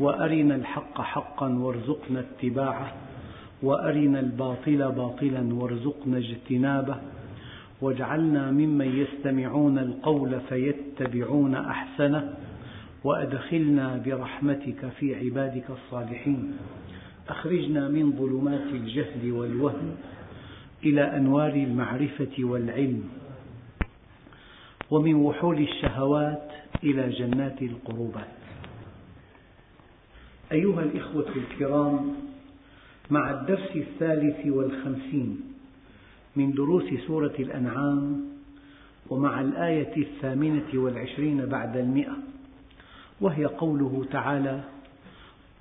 وأرنا الحق حقا وارزقنا اتباعه وأرنا الباطل باطلا وارزقنا اجتنابه واجعلنا ممن يستمعون القول فيتبعون أحسنه وأدخلنا برحمتك في عبادك الصالحين. أخرجنا من ظلمات الجهل والوهم إلى أنوار المعرفة والعلم ومن وحول الشهوات إلى جنات القربات. أيها الإخوة الكرام مع الدرس الثالث والخمسين من دروس سورة الأنعام ومع الآية الثامنة والعشرين بعد المئة وهي قوله تعالى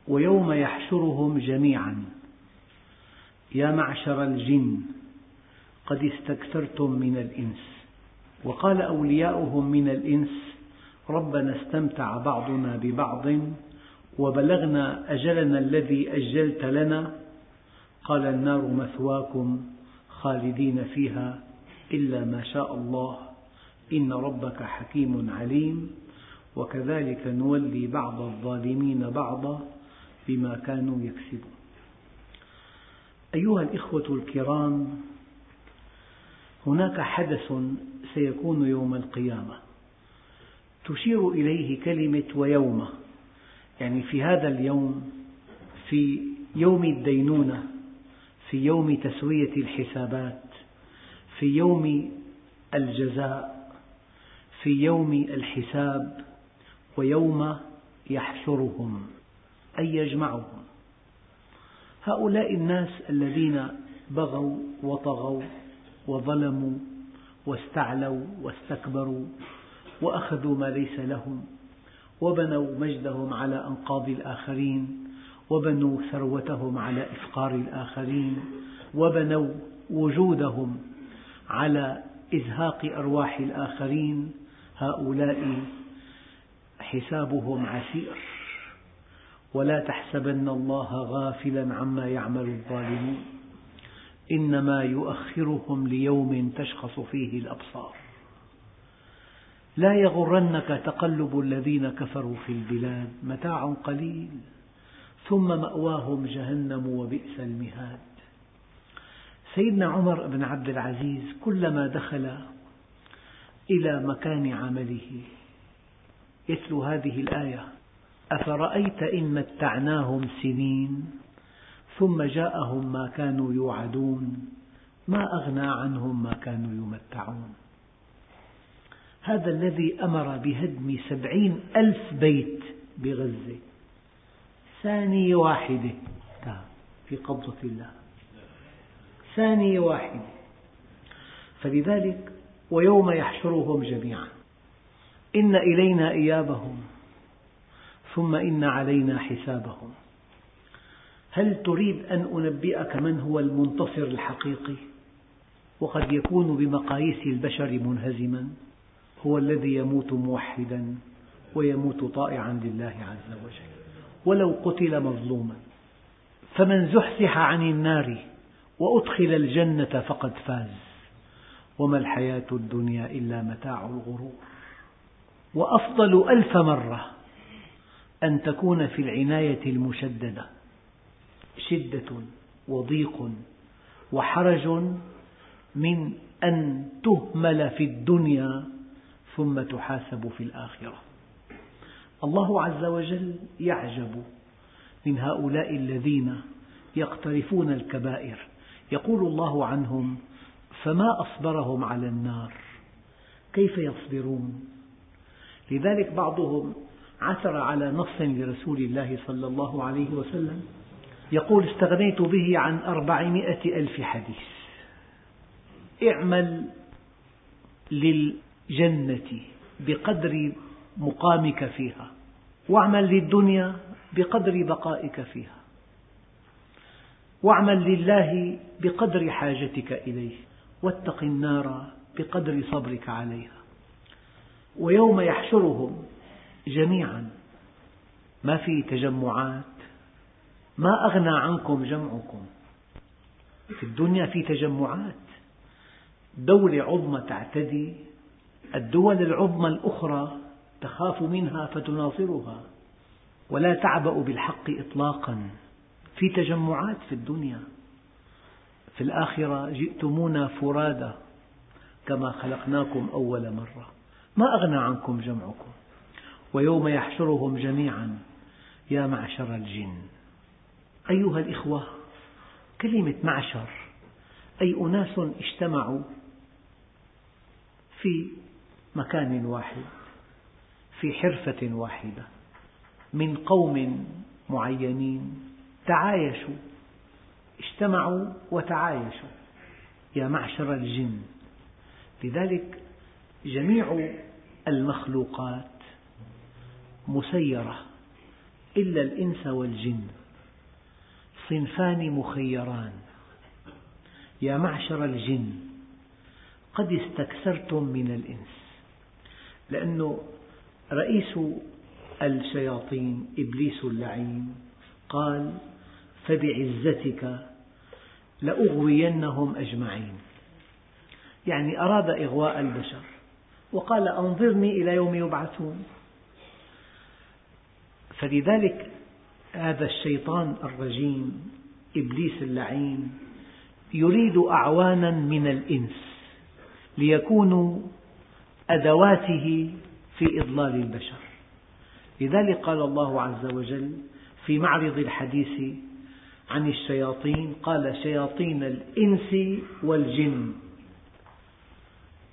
ويوم يحشرهم جميعا. يا معشر الجن قد استكثرتم من الإنس وقال أولياؤهم من الإنس ربنا استمتع بعضنا ببعض وبلغنا أجلنا الذي أجلت لنا. قال النار مثواكم خالدين فيها إلا ما شاء الله. إن ربك حكيم عليم. وكذلك نولي بعض الظالمين بعضا بما كانوا يكسبون. أيها الإخوة الكرام هناك حدث سيكون يوم القيامة. تشير إليه كلمة ويوم يعني في هذا اليوم في يوم الدينونة في يوم تسوية الحسابات في يوم الجزاء في يوم الحساب ويوم يحشرهم أي يجمعهم. هؤلاء الناس الذين بغوا وطغوا وظلموا واستعلوا واستكبروا وأخذوا ما ليس لهم وبنوا مجدهم على أنقاض الآخرين وبنوا ثروتهم على إفقار الآخرين وبنوا وجودهم على إزهاق أرواح الآخرين. هؤلاء حسابهم عسير. ولا تحسبن الله غافلا عما يعمل الظالمون. إنما يؤخرهم ليوم تشخص فيه الأبصار. لا يغرنك تقلب الذين كفروا في البلاد متاع قليل. ثم مأواهم جهنم وبئس المهاد. سيدنا عمر بن عبد العزيز كلما دخل إلى مكان عمله يتلو هذه الآية أفرأيت إن متعناهم سنين ثم جاءهم ما كانوا يوعدون ما أغنى عنهم ما كانوا يمتعون. هذا الذي أمر بهدم سبعين ألف بيت بغزة. ثانية واحدة. في قبضة الله. ثانية واحدة. فلذلك ويوم يحشرهم جميعا. إن إلينا إيابهم ثم إن علينا حسابهم. هل تريد أن أنبئك من هو المنتصر الحقيقي؟ وقد يكون بمقاييس البشر منهزما. هو الذي يموت موحدا ويموت طائعا لله عز وجل. ولو قتل مظلوما فمن زحزح عن النار وأدخل الجنة فقد فاز. وما الحياة الدنيا إلا متاع الغرور. وأفضل ألف مرة أن تكون في العناية المشددة شدة وضيق وحرج من أن تهمل في الدنيا ثم تحاسب في الآخرة. الله عز وجل يعجب من هؤلاء الذين يقترفون الكبائر يقول الله عنهم فما أصبرهم على النار؟ كيف يصبرون؟ لذلك بعضهم عثر على نص لرسول الله صلى الله عليه وسلم يقول استغنيت به عن أربعمائة ألف حديث اعمل للجنة بقدر مقامك فيها واعمل للدنيا بقدر بقائك فيها واعمل لله بقدر حاجتك إليه واتق النار بقدر صبرك عليها. ويوم يحشرهم جميعا ما في تجمعات ما أغنى عنكم جمعكم. في الدنيا في تجمعات دولة عظمى تعتدي الدول العظمى الأخرى تخاف منها فتناصرها ولا تعبأ بالحق إطلاقا في تجمعات في الدنيا. في الآخرة جئتمونا فرادى كما خلقناكم أول مرة. ما أغنى عنكم جمعكم ويوم يحشرهم جميعا يا معشر الجن. أيها الإخوة كلمة معشر أي أناس اجتمعوا في مكان واحد في حرفة واحدة من قوم معينين تعايشوا اجتمعوا وتعايشوا. يا معشر الجن. لذلك جميع المخلوقات مسيرة إلا الإنس والجن. صنفان مخيران. يا معشر الجن قد استكثرتم من الإنس. لأنه رئيس الشياطين إبليس اللعين قال فبعزتك لأغوينهم أجمعين. يعني أراد إغواء البشر وقال أنظرني إلى يوم يبعثون. فلذلك هذا الشيطان الرجيم إبليس اللعين يريد أعوانا من الإنس ليكونوا أدواته في إضلال البشر. لذلك قال الله عز وجل في معرض الحديث عن الشياطين قال شياطين الإنس والجن.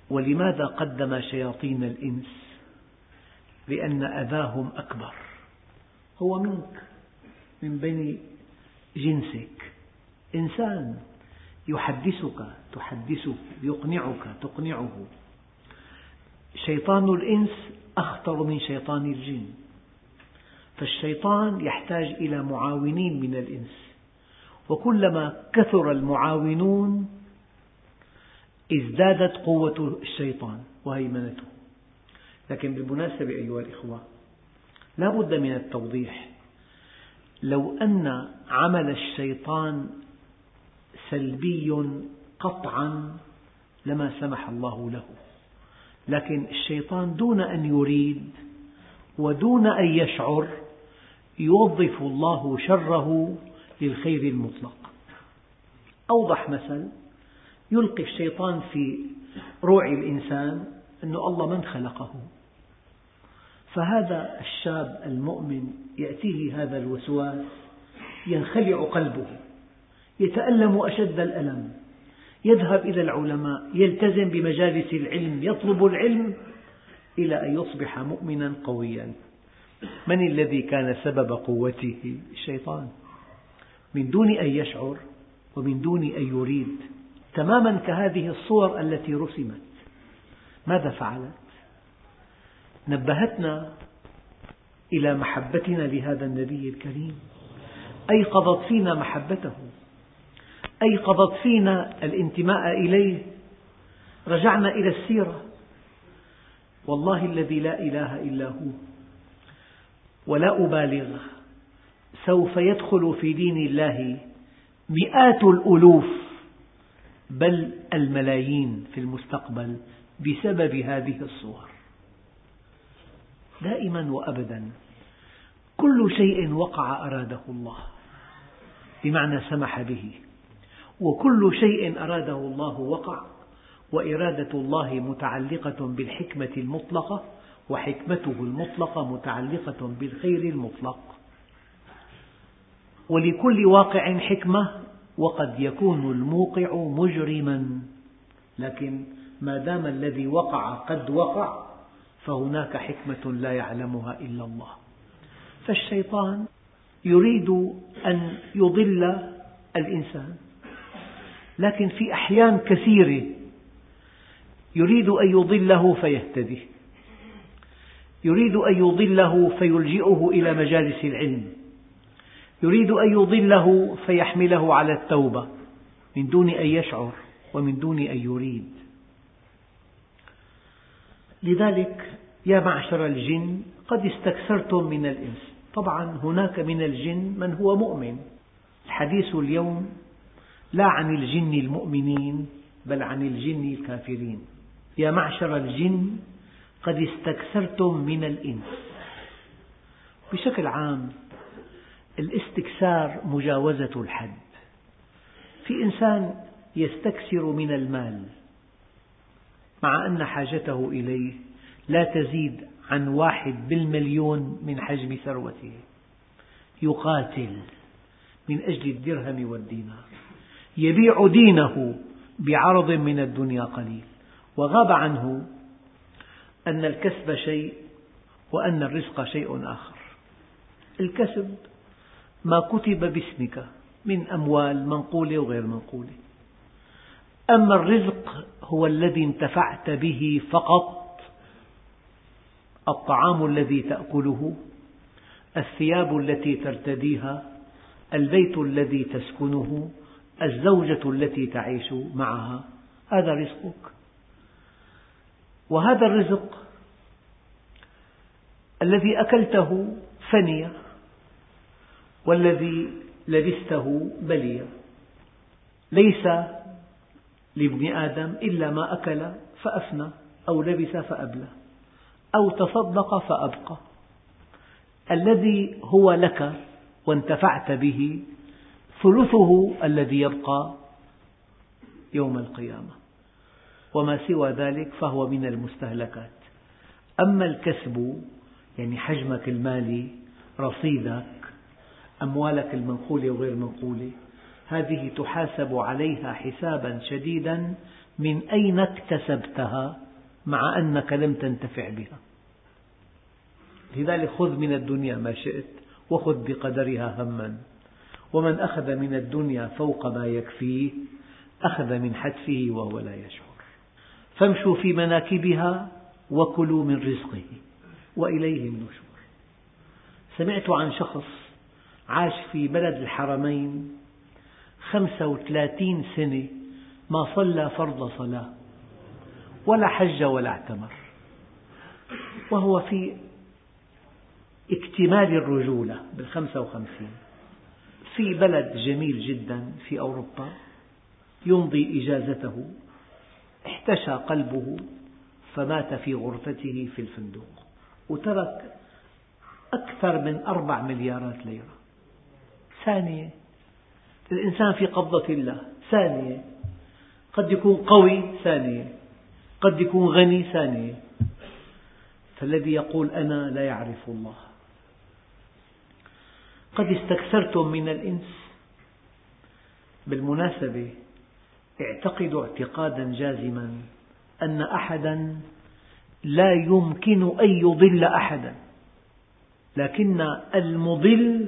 ولماذا قدم شياطين الإنس؟ لأن أذاهم أكبر. هو منك من بني جنسك. إنسان يحدثك تحدثه يقنعك تقنعه. شيطان الإنس أخطر من شيطان الجن. فالشيطان يحتاج إلى معاونين من الإنس. وكلما كثر المعاونون ازدادت قوة الشيطان وهيمنته. لكن بالمناسبة أيها الإخوة لا بد من التوضيح. لو أن عمل الشيطان سلبي قطعا لما سمح الله له. لكن الشيطان دون أن يريد ودون أن يشعر يوظف الله شره للخير المطلق. أوضح مثل يلقي الشيطان في روع الإنسان أن الله من خلقه. فهذا الشاب المؤمن يأتيه هذا الوسواس ينخلع قلبه يتألم أشد الألم. يذهب إلى العلماء يلتزم بمجالس العلم يطلب العلم إلى أن يصبح مؤمنا قويا. من الذي كان سبب قوته؟ الشيطان. من دون أن يشعر ومن دون أن يريد. تماما كهذه الصور التي رسمت. ماذا فعلت؟ نبهتنا إلى محبتنا لهذا النبي الكريم. أيقظت فينا محبته. أيقظت فينا الانتماء إليه. رجعنا إلى السيرة. والله الذي لا إله إلا هو ولا أبالغ. سوف يدخل في دين الله مئات الألوف بل الملايين في المستقبل بسبب هذه الصور. دائما وأبدا كل شيء وقع أراده الله بمعنى سمح به. وكل شيء أراده الله وقع وإرادة الله متعلقة بالحكمة المطلقة وحكمته المطلقة متعلقة بالخير المطلق. ولكل واقع حكمة وقد يكون الموقع مجرما. لكن ما دام الذي وقع قد وقع فهناك حكمة لا يعلمها إلا الله. فالشيطان يريد أن يضل الإنسان. لكن في أحيان كثيرة يريد أن يضله فيهتدي. يريد أن يضله فيلجئه إلى مجالس العلم. يريد أن يضله فيحمله على التوبة من دون أن يشعر ومن دون أن يريد. لذلك يا معشر الجن قد استكثرتم من الإنس. طبعا هناك من الجن من هو مؤمن. الحديث اليوم لا عن الجن المؤمنين بل عن الجن الكافرين. يا معشر الجن قد استكثرتم من الإنس. بشكل عام الاستكثار مجاوزة الحد. في إنسان يستكثر من المال مع أن حاجته إليه لا تزيد عن واحد بالمليون من حجم ثروته. يقاتل من أجل الدرهم والدينار. يبيع دينه بعرض من الدنيا قليل. وغاب عنه أن الكسب شيء وأن الرزق شيء آخر. الكسب ما كتب باسمك من أموال منقولة وغير منقولة أما الرزق هو الذي انتفعت به فقط الطعام الذي تأكله الثياب التي ترتديها البيت الذي تسكنه الزوجة التي تعيش معها هذا رزقك. وهذا الرزق الذي أكلته فني والذي لبسته بلي ليس لابن آدم إلا ما أكل فأفنى أو لبس فأبلى أو تصدق فأبقى. الذي هو لك وانتفعت به ثلثه الذي يبقى يوم القيامة. وما سوى ذلك فهو من المستهلكات. أما الكسب يعني حجمك المالي رصيدك أموالك المنقولة وغير المنقولة هذه تحاسب عليها حسابا شديدا من أين اكتسبتها مع أنك لم تنتفع بها. لذلك خذ من الدنيا ما شئت وخذ بقدرها هما. ومن أخذ من الدنيا فوق ما يكفيه أخذ من حتفه وهو لا يشعر. فامشوا في مناكبها وكلوا من رزقه وإليه النشور. سمعت عن شخص عاش في بلد الحرمين خمسة وثلاثين سنة ما صلى فرض صلاة ولا حج ولا اعتمر وهو في اكتمال الرجولة بالخمسة وخمسين. في بلد جميل جدا في أوروبا يمضي إجازته احتشى قلبه فمات في غرفته في الفندق وترك أكثر من أربع مليارات ليرة. ثانية الإنسان في قبضة الله. ثانية قد يكون قوي. ثانية قد يكون غني. ثانية فالذي يقول أنا لا يعرف الله. قد استكثرتم من الإنس. بالمناسبة اعتقدوا اعتقادا جازما أن أحدا لا يمكن أن يضل أحدا لكن المضل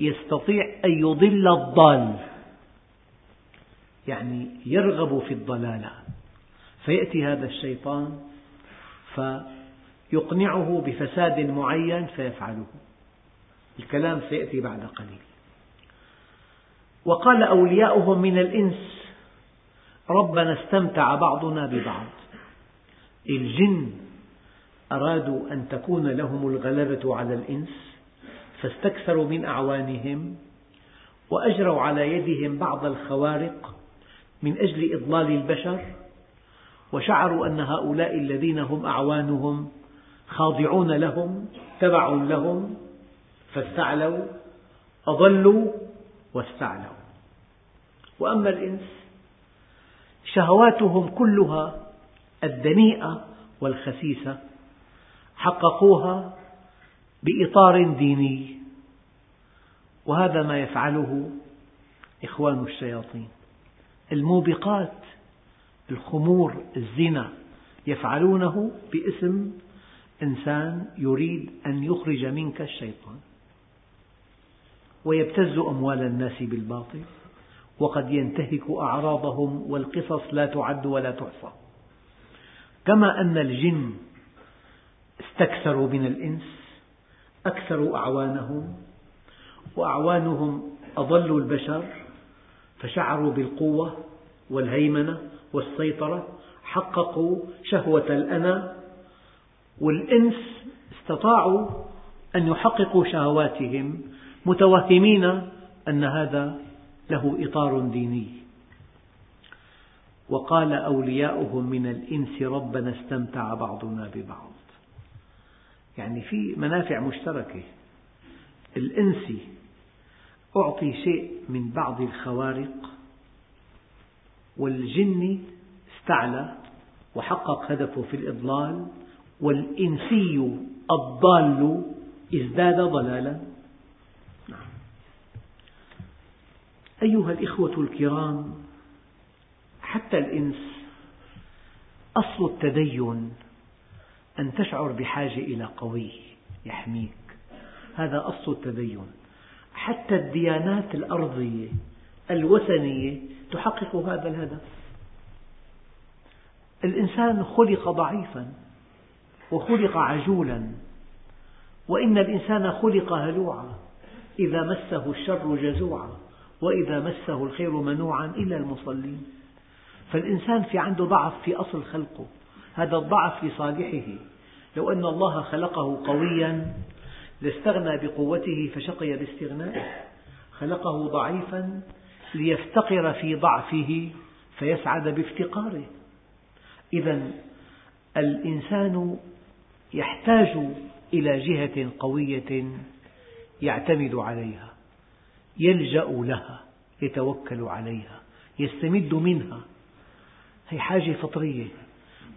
يستطيع أن يضل الضال يعني يرغب في الضلالة. فيأتي هذا الشيطان فيقنعه بفساد معين فيفعله. الكلام سيأتي بعد قليل. وقال أولياؤهم من الإنس ربنا استمتع بعضنا ببعض. الجن أرادوا أن تكون لهم الغلبة على الإنس فاستكثروا من أعوانهم وأجروا على يدهم بعض الخوارق من أجل إضلال البشر وشعروا أن هؤلاء الذين هم أعوانهم خاضعون لهم تبع لهم فاستعلوا أضلوا واستعلوا. وأما الإنس شهواتهم كلها الدنيئة والخسيسة حققوها بإطار ديني. وهذا ما يفعله إخوان الشياطين. الموبقات الخمور الزنا يفعلونه باسم إنسان يريد أن يخرج منك الشيطان. ويبتز أموال الناس بالباطل وقد ينتهك أعراضهم والقصص لا تعد ولا تحصى. كما أن الجن استكثروا من الإنس أكثروا أعوانهم وأعوانهم أضلوا البشر فشعروا بالقوة والهيمنة والسيطرة حققوا شهوة الأنا والإنس استطاعوا أن يحققوا شهواتهم متوهمين أن هذا له إطار ديني. وقال أولياؤهم من الإنس ربنا استمتع بعضنا ببعض. يعني في منافع مشتركة. الإنس أعطي شيء من بعض الخوارق والجن استعلى وحقق هدفه في الإضلال والإنسي الضال ازداد ضلالا. أيها الإخوة الكرام حتى الإنس أصل التدين أن تشعر بحاجة إلى قوي يحميك. هذا أصل التدين. حتى الديانات الأرضية الوثنية تحقق هذا الهدف. الإنسان خلق ضعيفا وخلق عجولا وإن الإنسان خلق هلوعا إذا مسه الشر جزوعا. وإذا مسه الخير منوعا إلا المصلين. فالإنسان في عنده ضعف في أصل خلقه. هذا الضعف لصالحه لو أن الله خلقه قويا لاستغنى بقوته فشقي باستغنائه. خلقه ضعيفا ليفتقر في ضعفه فيسعد بافتقاره. إذا الإنسان يحتاج إلى جهة قوية يعتمد عليها. يلجأ لها يتوكل عليها يستمد منها. هي حاجة فطرية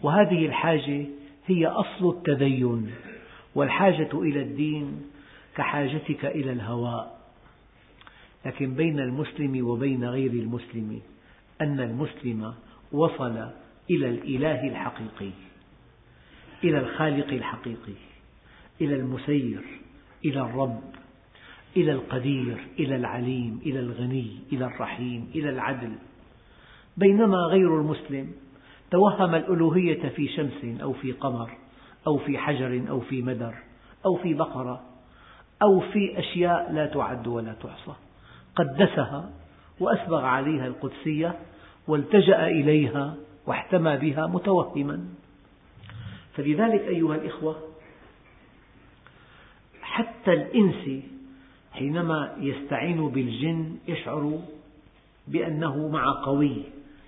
وهذه الحاجة هي أصل التدين والحاجة إلى الدين كحاجتك إلى الهواء. لكن بين المسلم وبين غير المسلم أن المسلم وصل إلى الإله الحقيقي إلى الخالق الحقيقي إلى المسير إلى الرب. إلى القدير إلى العليم إلى الغني إلى الرحيم إلى العدل. بينما غير المسلم توهم الألوهية في شمس أو في قمر أو في حجر أو في مدر أو في بقرة أو في أشياء لا تعد ولا تحصى. قدسها وأسبغ عليها القدسية والتجأ إليها واحتمى بها متوهما. فلذلك أيها الإخوة حتى الإنس حينما يستعين بالجن يشعر بأنه مع قوي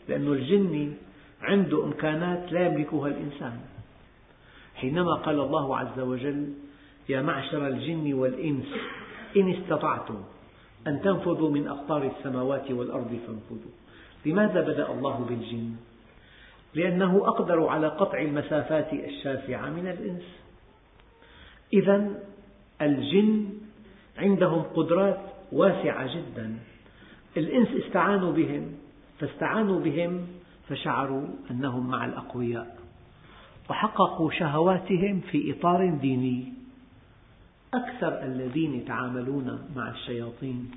لأن الجن عنده إمكانات لا يملكها الإنسان. حينما قال الله عز وجل يا معشر الجن والإنس إن استطعتم أن تنفذوا من أقطار السماوات والأرض فانفذوا. لماذا بدأ الله بالجن؟ لأنه أقدر على قطع المسافات الشاسعة من الإنس. إذا الجن عندهم قدرات واسعة جدا. الإنس استعانوا بهم فاستعانوا بهم فشعروا أنهم مع الأقوياء وحققوا شهواتهم في إطار ديني. أكثر الذين يتعاملون مع الشياطين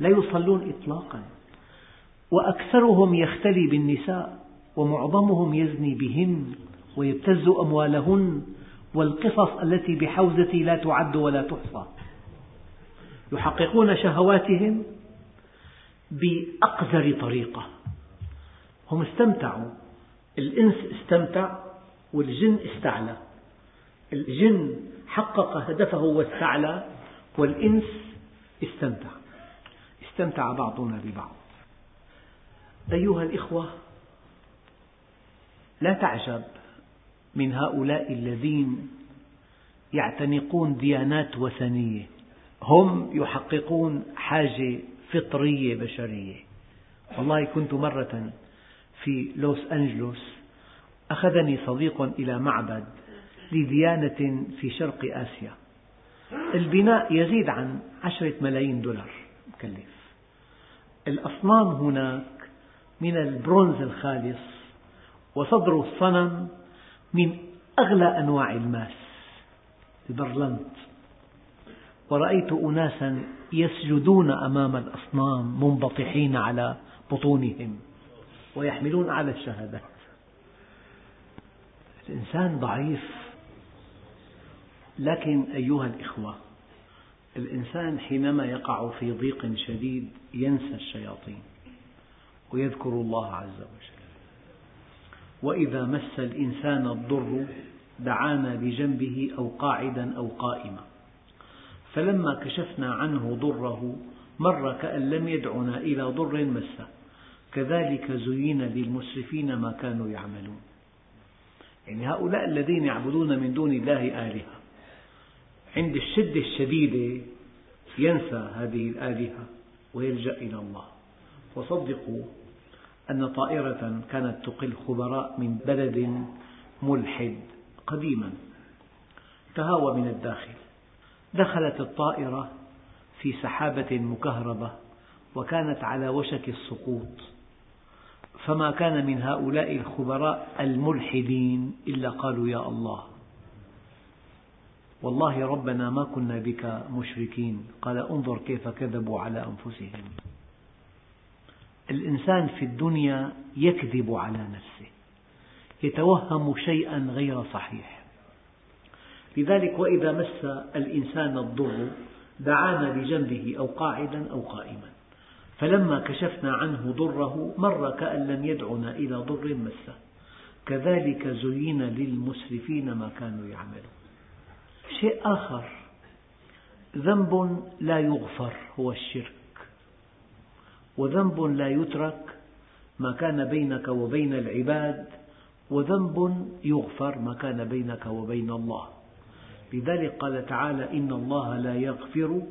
لا يصلون إطلاقا وأكثرهم يختلي بالنساء ومعظمهم يزني بهن ويبتز أموالهن والقصص التي بحوزتي لا تعد ولا تحصى. يحققون شهواتهم بأقذر طريقة. هم استمتعوا. الإنس استمتع والجن استعلى. الجن حقق هدفه واستعلى والإنس استمتع. استمتع بعضنا ببعض. أيها الإخوة لا تعجب من هؤلاء الذين يعتنقون ديانات وثنية. هم يحققون حاجة فطرية بشرية. والله كنت مرة في لوس أنجلوس أخذني صديق إلى معبد لديانة في شرق آسيا. البناء يزيد عن عشرة ملايين دولار مكلف. الأصنام هناك من البرونز الخالص وصدر الصنم من أغلى أنواع الماس. البرلنت. ورأيت أناسا يسجدون أمام الأصنام منبطحين على بطونهم ويحملون أعلى الشهادات. الإنسان ضعيف لكن أيها الإخوة الإنسان حينما يقع في ضيق شديد ينسى الشياطين ويذكر الله عز وجل. وإذا مس الإنسان الضر دعانا بجنبه أو قاعدا أو قائما. فلما كشفنا عنه ضره مر كأن لم يدعنا إلى ضر مسه. كذلك زين للمسرفين ما كانوا يعملون. يعني هؤلاء الذين يعبدون من دون الله آلهة. عند الشدة الشديدة ينسى هذه الآلهة ويلجأ إلى الله. وصدقوا أن طائرة كانت تقل خبراء من بلد ملحد قديما. تهاوى من الداخل. دخلت الطائرة في سحابة مكهربة وكانت على وشك السقوط. فما كان من هؤلاء الخبراء الملحدين إلا قالوا يا الله. والله ربنا ما كنا بك مشركين. قال انظر كيف كذبوا على أنفسهم. الإنسان في الدنيا يكذب على نفسه. يتوهم شيئا غير صحيح. لذلك وإذا مس الإنسان الضر دعانا بجنبه أو قاعدا أو قائما. فلما كشفنا عنه ضره مر كأن لم يدعنا إلى ضر مسه. كذلك زين للمسرفين ما كانوا يعملون. شيء آخر. ذنب لا يغفر هو الشرك. وذنب لا يترك ما كان بينك وبين العباد وذنب يغفر ما كان بينك وبين الله. لذلك قال تعالى إن الله لا يغفر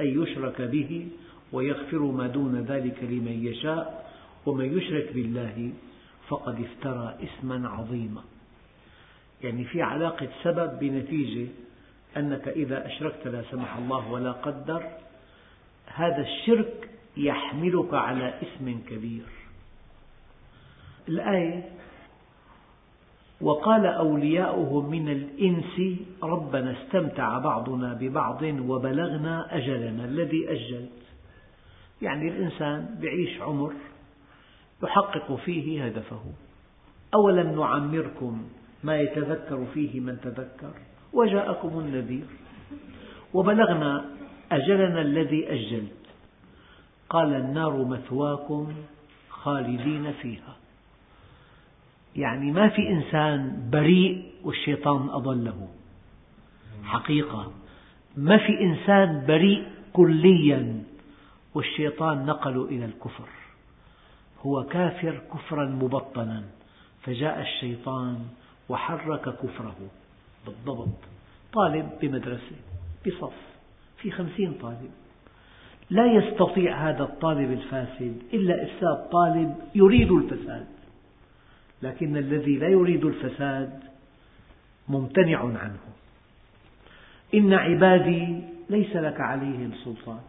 أن يشرك به ويغفر ما دون ذلك لمن يشاء ومن يشرك بالله فقد افترى إثما عظيما. يعني في علاقة سبب بنتيجة أنك إذا أشركت لا سمح الله ولا قدر هذا الشرك يحملك على إثم كبير. الآية وقال أولياؤهم من الإنس ربنا استمتع بعضنا ببعض وبلغنا أجلنا الذي أجلت. يعني الإنسان يعيش عمر يحقق فيه هدفه. أولم نعمركم ما يتذكر فيه من تذكر؟ وجاءكم النذير. وبلغنا أجلنا الذي أجلت. قال النار مثواكم خالدين فيها. يعني ما في إنسان بريء والشيطان أضله. حقيقة. ما في إنسان بريء كليا والشيطان نقله إلى الكفر. هو كافر كفرا مبطنا. فجاء الشيطان وحرك كفره بالضبط. طالب بمدرسة بصف في خمسين طالب. لا يستطيع هذا الطالب الفاسد إلا إفساد طالب يريد الفساد. لكن الذي لا يريد الفساد ممتنع عنه. إن عبادي ليس لك عليهم سلطان.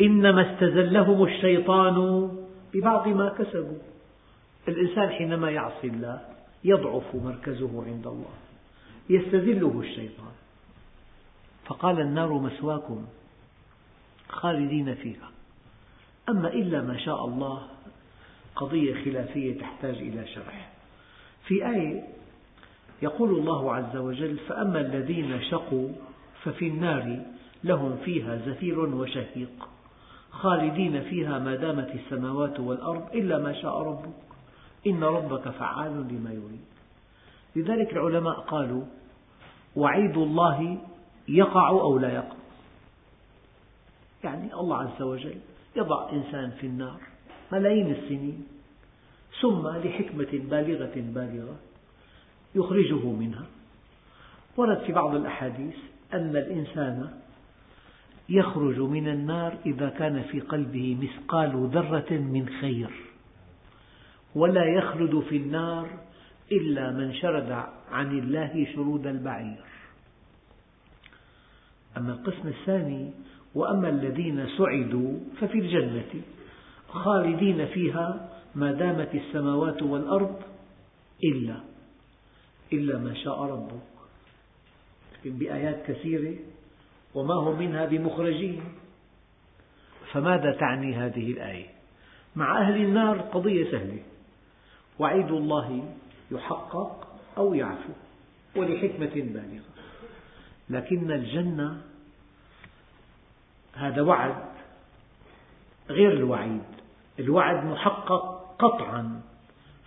إنما استزلهم الشيطان ببعض ما كسبوا. الإنسان حينما يعصي الله يضعف مركزه عند الله يستذله الشيطان. فقال النار مسواكم خالدين فيها. أما إلا ما شاء الله قضية خلافية تحتاج إلى شرح. في آية يقول الله عز وجل فأما الذين شقوا ففي النار لهم فيها زفير وشهيق خالدين فيها ما دامت السماوات والأرض إلا ما شاء ربك. إن ربك فعال لما يريد. لذلك العلماء قالوا وعيد الله يقع أو لا يقع؟ يعني الله عز وجل يضع إنسان في النار. ملايين السنين ثم لحكمة بالغة بالغة يخرجه منها. ورد في بعض الأحاديث أن الإنسان يخرج من النار إذا كان في قلبه مثقال ذرة من خير ولا يخلد في النار إلا من شرد عن الله شرود البعير. أما القسم الثاني وأما الذين سعدوا ففي الجنة. خالدين فيها ما دامت السماوات والأرض إلا إلا ما شاء ربك. بآيات كثيرة وما هم منها بمخرجين. فماذا تعني هذه الآية؟ مع أهل النار قضية سهلة. وعيد الله يحقق أو يعفو ولحكمة بالغة. لكن الجنة هذا وعد غير الوعيد. الوعد محقق قطعا.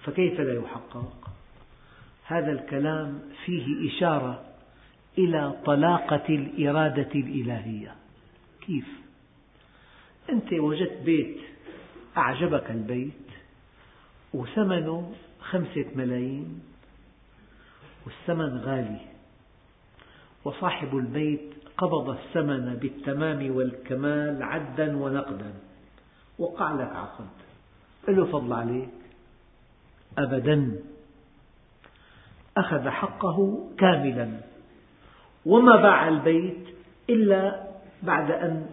فكيف لا يحقق؟ هذا الكلام فيه إشارة إلى طلاقة الإرادة الإلهية. كيف؟ أنت وجدت بيت أعجبك البيت وثمنه خمسة ملايين والثمن غالي. وصاحب البيت قبض الثمن بالتمام والكمال عدا ونقدا. وقع لك عقد له فضل عليك. أبدا. أخذ حقه كاملا. وما باع البيت إلا بعد أن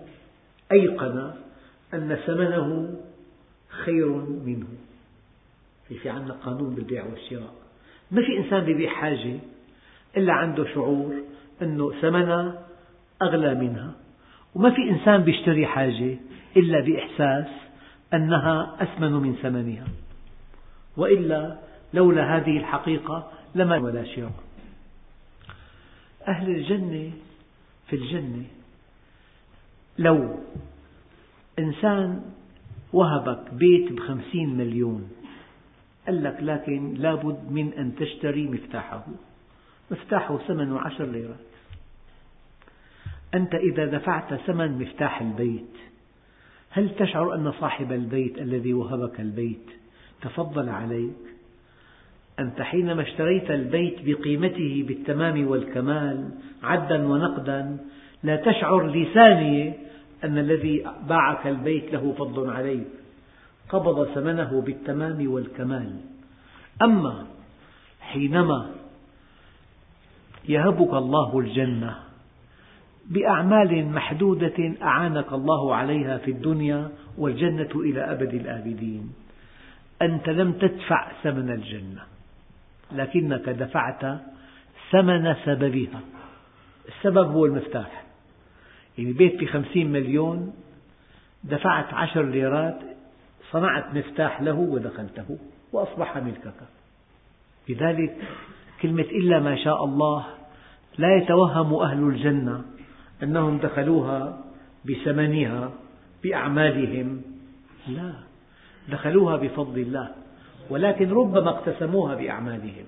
أيقن أن ثمنه خير منه. في عندنا قانون بالبيع والشراء. ما في إنسان بيبيع حاجة إلا عنده شعور أنه ثمنها أغلى منها. وما في إنسان بيشتري حاجة إلا بإحساس أنها أثمن من ثمنها. وإلا لولا هذه الحقيقة لما ولا شراء أهل الجنة في الجنة لو إنسان وهبك بيت بخمسين مليون قال لك لكن لابد من أن تشتري مفتاحه. مفتاحه ثمنه عشر ليرات. أنت إذا دفعت ثمن مفتاح البيت هل تشعر أن صاحب البيت الذي وهبك البيت تفضل عليك؟ أنت حينما اشتريت البيت بقيمته بالتمام والكمال عدا ونقدا لا تشعر لثانية أن الذي باعك البيت له فضل عليك قبض ثمنه بالتمام والكمال أما حينما يهبك الله الجنة بأعمال محدودة أعانك الله عليها في الدنيا والجنة إلى أبد الآبدين. أنت لم تدفع ثمن الجنة لكنك دفعت ثمن سببها. السبب هو المفتاح. يعني بيت بخمسين مليون دفعت عشر ليرات صنعت مفتاح له ودخلته وأصبح ملكك. لذلك كلمة إلا ما شاء الله لا يتوهم أهل الجنة أنهم دخلوها بثمنها بأعمالهم. لا دخلوها بفضل الله ولكن ربما اقتسموها بأعمالهم.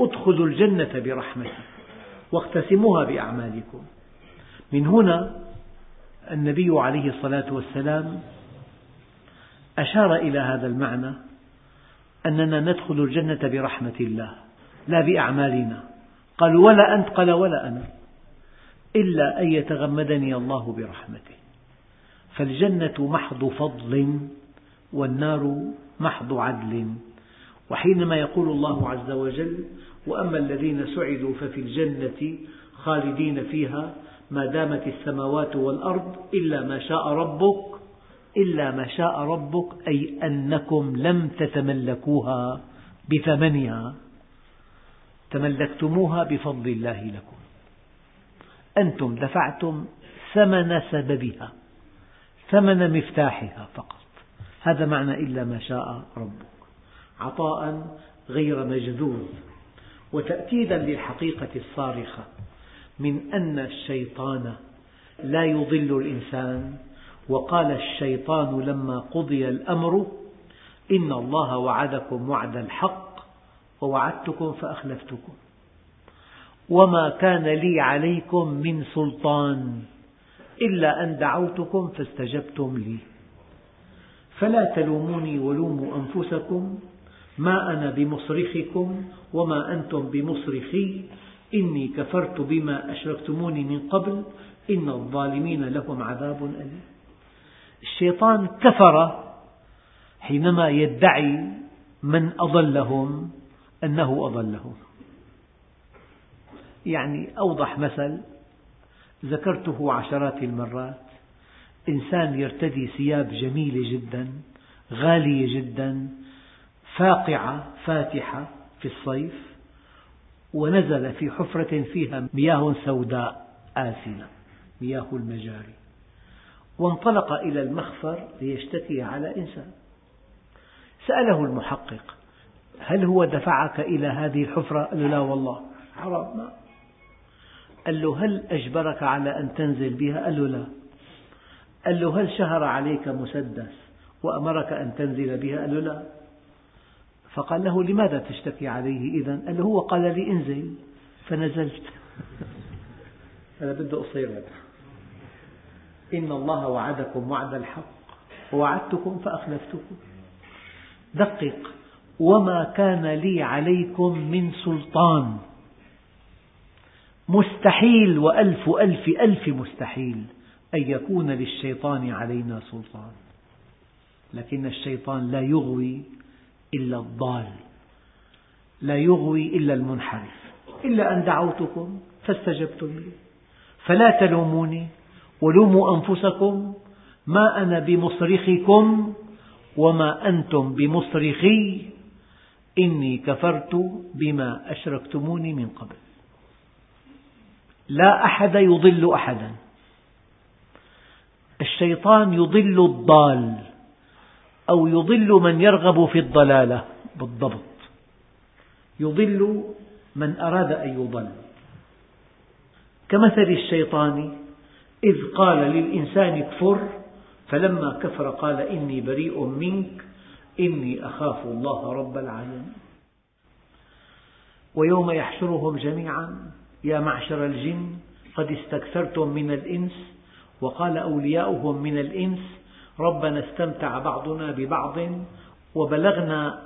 ادخلوا الجنة برحمتي واقتسموها بأعمالكم. من هنا النبي عليه الصلاة والسلام أشار إلى هذا المعنى أننا ندخل الجنة برحمة الله لا بأعمالنا. قالوا ولا أنت؟ قال ولا أنا. إلا أن يتغمدني الله برحمته. فالجنة محض فضل والنار محض عدل. وحينما يقول الله عز وجل وأما الذين سعدوا ففي الجنة خالدين فيها ما دامت السماوات والأرض إلا ما شاء ربك إلا ما شاء ربك أي أنكم لم تتملكوها بثمنها. تملكتموها بفضل الله لكم. أنتم دفعتم ثمن سببها ثمن مفتاحها فقط. هذا معنى إلا ما شاء ربك. عطاء غير مجذوذ. وتأكيدا للحقيقة الصارخة من أن الشيطان لا يضل الإنسان. وقال الشيطان لما قضي الأمر إن الله وعدكم وعد الحق ووعدتكم فأخلفتكم. وما كان لي عليكم من سلطان إلا أن دعوتكم فاستجبتم لي. فلا تلوموني ولوموا أنفسكم ما أنا بمصرخكم وما أنتم بمصرخي. إني كفرت بما أشركتموني من قبل. إن الظالمين لهم عذاب أليم. الشيطان كفر حينما يدعي من أضلهم أنه أضلهم. يعني أوضح مثل ذكرته عشرات المرات إنسان يرتدي ثياب جميلة جدا غالية جدا فاقعة فاتحة في الصيف ونزل في حفرة فيها مياه سوداء آسنة مياه المجاري وانطلق إلى المخفر ليشتكي على إنسان سأله المحقق هل هو دفعك إلى هذه الحفرة؟ قال له لا والله حرام قال له هل أجبرك على أن تنزل بها؟ قال له لا. قال له هل شهر عليك مسدس وأمرك أن تنزل بها؟ قال له لا. فقال له لماذا تشتكي عليه إذا قال له هو قال لي انزل. فنزلت. أنا بده قصير إن الله وعدكم وعد الحق. ووعدتكم فأخلفتكم. دقق. وما كان لي عليكم من سلطان. مستحيل وألف ألف ألف مستحيل أن يكون للشيطان علينا سلطان. لكن الشيطان لا يغوي إلا الضال لا يغوي إلا المنحرف. إلا أن دعوتكم فاستجبتم لي فلا تلوموني ولوموا أنفسكم ما أنا بمصرخكم وما أنتم بمصرخي. إني كفرت بما أشركتموني من قبل. لا أحد يضل أحدا. الشيطان يضل الضال أو يضل من يرغب في الضلالة بالضبط. يضل من أراد أن يضل. كمثل الشيطان إذ قال للإنسان اكفر فلما كفر قال إني بريء منك إني أخاف الله رب العالمين. ويوم يحشرهم جميعا يا معشر الجن قد استكثرتم من الإنس وقال أولياؤهم من الإنس ربنا استمتع بعضنا ببعض وبلغنا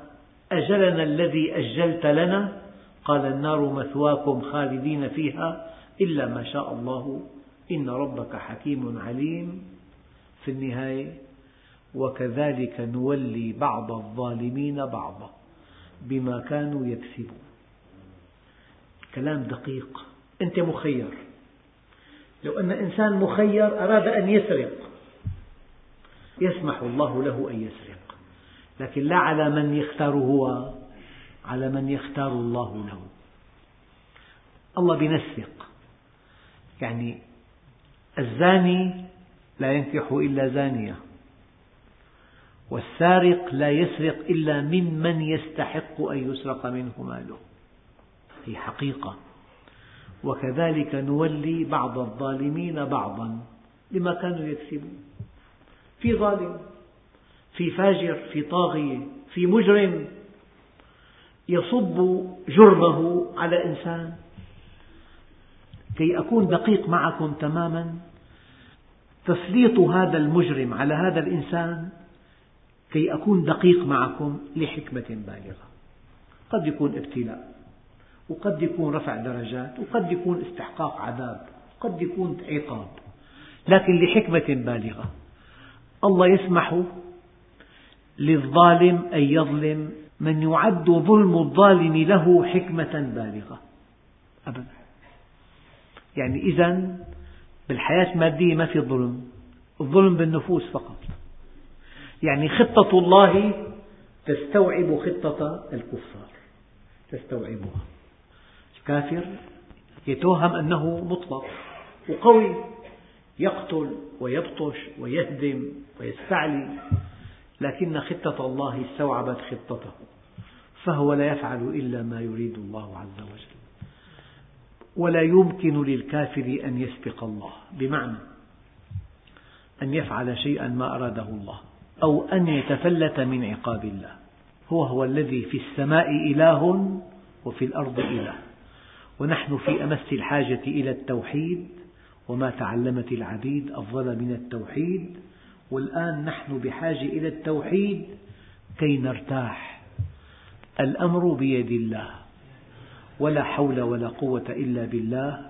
أجلنا الذي أجلت لنا قال النار مثواكم خالدين فيها إلا ما شاء الله إن ربك حكيم عليم. في النهاية وكذلك نولي بعض الظالمين بعضا بما كانوا يكسبون. كلام دقيق. أنت مخير. لو أن إنسان مخير أراد أن يسرق. يسمح الله له أن يسرق. لكن لا على من يختار هو على من يختار الله له. الله بينسق يعني الزاني لا ينكح إلا زانية. والسارق لا يسرق إلا ممن يستحق أن يسرق منه ماله. هي حقيقة وكذلك نولي بعض الظالمين بعضا بما كانوا يكسبون. في ظالم في فاجر في طاغية في مجرم يصب جرمه على إنسان. كي أكون دقيق معكم تماما تسليط هذا المجرم على هذا الإنسان كي أكون دقيق معكم لحكمة بالغة. قد يكون ابتلاء. وقد يكون رفع درجات وقد يكون استحقاق عذاب قد يكون عقاب. لكن لحكمة بالغة الله يسمح للظالم أن يظلم من يعد ظلم الظالم له حكمة بالغة. أبدا. يعني إذا بالحياة المادية ما في ظلم الظلم بالنفوس فقط. يعني خطة الله تستوعب خطة الكفار تستوعبها. الكافر يتوهم أنه مطلق وقوي يقتل ويبطش ويهدم ويستعلي لكن خطة الله استوعبت خطته فهو لا يفعل إلا ما يريد الله عز وجل. ولا يمكن للكافر أن يسبق الله بمعنى أن يفعل شيئا ما أراده الله أو أن يتفلت من عقاب الله. هو هو الذي في السماء إله وفي الأرض إله. ونحن في أمس الحاجة إلى التوحيد وما تعلمت العبيد أفضل من التوحيد والآن نحن بحاجة إلى التوحيد كي نرتاح. الأمر بيد الله ولا حول ولا قوة إلا بالله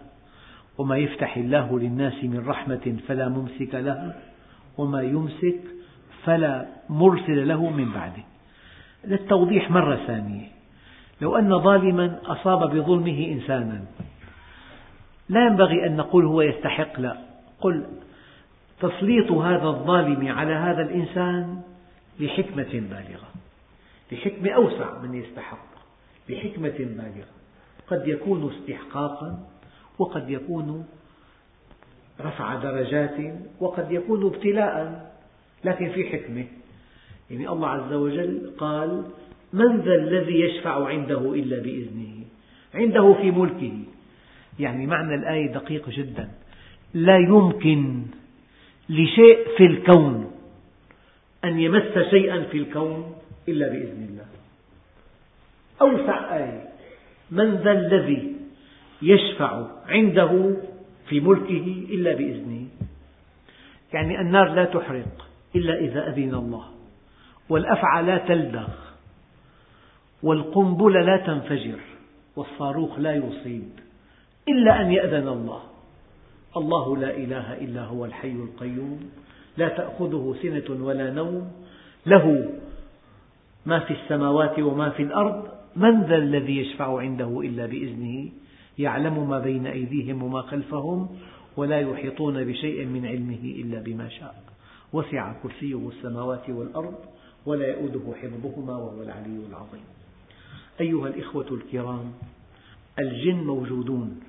وما يفتح الله للناس من رحمة فلا ممسك له وما يمسك فلا مرسل له من بعده. للتوضيح مرة ثانية. لو أن ظالما أصاب بظلمه إنسانا. لا ينبغي أن نقول هو يستحق لا. قل تسليط هذا الظالم على هذا الإنسان لحكمة بالغة. لحكمة أوسع من يستحق لحكمة بالغة. قد يكون استحقاقا وقد يكون رفع درجات وقد يكون ابتلاء لكن في حكمة. يعني الله عز وجل قال من ذا الذي يشفع عنده إلا بإذنه؟ عنده في ملكه. يعني معنى الآية دقيق جدا. لا يمكن لشيء في الكون أن يمس شيئا في الكون إلا بإذن الله. أوسع آية. من ذا الذي يشفع عنده في ملكه إلا بإذنه؟ يعني النار لا تحرق إلا إذا أذن الله والأفعى لا تلدغ. والقنبلة لا تنفجر والصاروخ لا يصيب إلا أن يأذن الله. الله لا إله إلا هو الحي القيوم. لا تأخذه سنة ولا نوم. له ما في السماوات وما في الأرض. من ذا الذي يشفع عنده إلا بإذنه؟ يعلم ما بين أيديهم وما خلفهم ولا يحيطون بشيء من علمه إلا بما شاء. وسع كرسيه السماوات والأرض ولا يؤوده حفظهما وهو العلي العظيم. أيها الإخوة الكرام الجن موجودون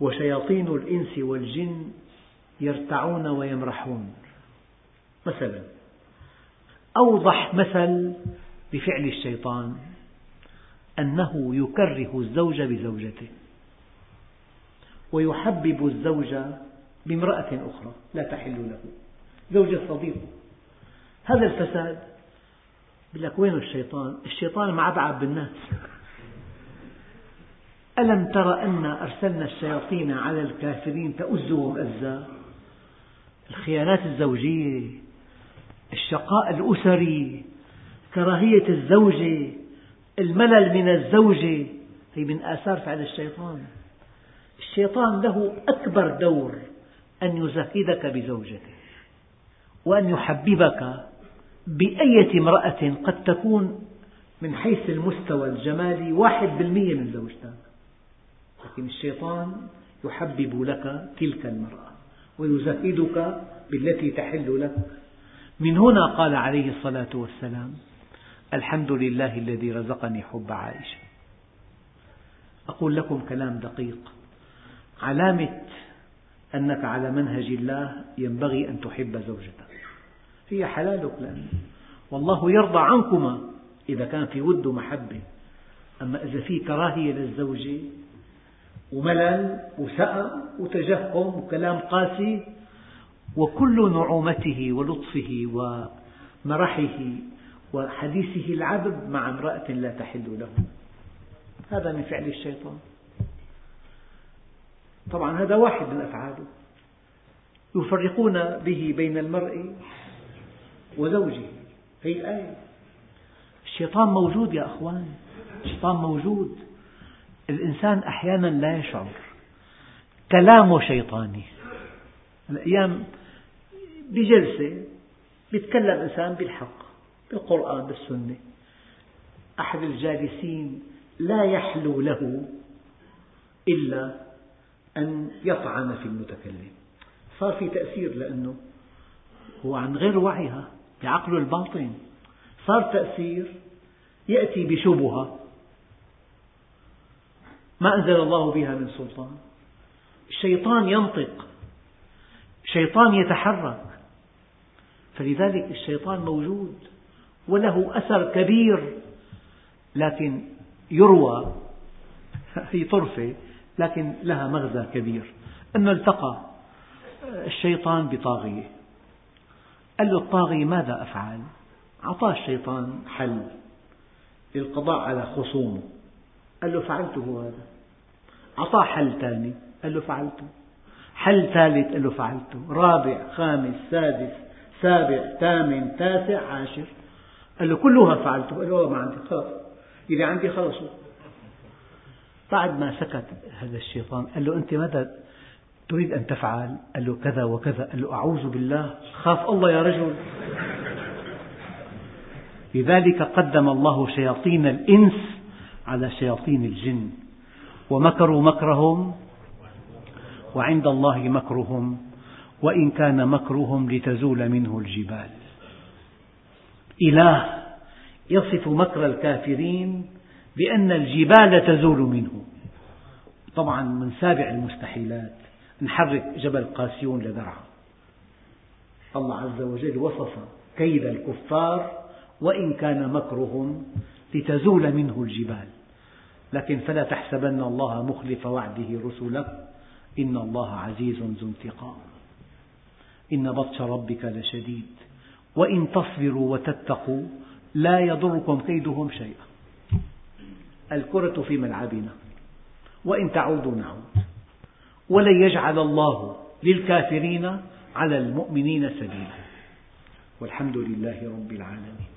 وشياطين الإنس والجن يرتعون ويمرحون. مثلا أوضح مثل بفعل الشيطان أنه يكره الزوج بزوجته ويحبب الزوج بامرأة أخرى لا تحل له زوجة صديقه هذا الفساد يقول لك وين الشيطان؟ الشيطان معبعب بالناس. ألم تر أنا أرسلنا الشياطين على الكافرين تؤزهم أزا؟ الخيانات الزوجية الشقاء الأسري كراهية الزوجة الملل من الزوجة هي من آثار فعل الشيطان. الشيطان له أكبر دور أن يزهدك بزوجته وأن يحببك بأية امرأة قد تكون من حيث المستوى الجمالي واحد بالمية من زوجتك؟ لكن الشيطان يحبب لك تلك المرأة ويزهدك بالتي تحل لك. من هنا قال عليه الصلاة والسلام الحمد لله الذي رزقني حب عائشة. أقول لكم كلام دقيق. علامة أنك على منهج الله ينبغي أن تحب زوجتك. هي حلالك لأنه والله يرضى عنكما إذا كان في ود ومحبة. أما إذا في كراهية للزوجة وملل وسأم وتجهم وكلام قاسي وكل نعومته ولطفه ومرحه وحديثه العذب مع امرأة لا تحل له. هذا من فعل الشيطان. طبعا هذا واحد من أفعاله. يفرقون به بين المرء وزوجه. هي آية الشيطان موجود يا أخوان. الشيطان موجود. الإنسان أحيانا لا يشعر. كلامه شيطاني. الأيام بجلسة يتكلم إنسان بالحق بالقرآن بالسنة. أحد الجالسين لا يحلو له إلا أن يطعن في المتكلم. صار في تأثير لأنه هو عن غير وعيها. بعقله الباطن. صار تأثير يأتي بشبهة ما أنزل الله بها من سلطان. الشيطان ينطق شيطان يتحرك. فلذلك الشيطان موجود وله أثر كبير لكن يروى هي طرفة لكن لها مغزى كبير. أنه التقى الشيطان بطاغية. قال له الطاغية ماذا أفعل؟ أعطاه الشيطان حل للقضاء على خصومه. قال له فعلته هذا. أعطاه حل ثاني. قال له فعلته حل ثالث قال له فعلته رابع خامس سادس سابع ثامن تاسع عاشر. قال له كلها فعلته. قال له ما عندي. خلاص. اللي عندي خلصوا بعد ما سكت هذا الشيطان قال له أنت ماذا تريد أن تفعل؟ قال له كذا وكذا. قال له أعوذ بالله. خاف الله يا رجل. لذلك قدم الله شياطين الإنس على شياطين الجن ومكروا مكرهم وعند الله مكرهم وإن كان مكرهم لتزول منه الجبال. إله يصف مكر الكافرين بأن الجبال تزول منه. طبعا من سابع المستحيلات. نحرك جبل قاسيون لدرعا. الله عز وجل وصف كيد الكفار وإن كان مكرهم لتزول منه الجبال. لكن فلا تحسبن الله مخلف وعده رسله إن الله عزيز ذو انتقام. إن بطش ربك لشديد. وإن تصبروا وتتقوا لا يضركم كيدهم شيئا. الكرة في ملعبنا. وإن تعودوا نعود. ولن يجعل الله للكافرين على المؤمنين سبيلا. والحمد لله رب العالمين.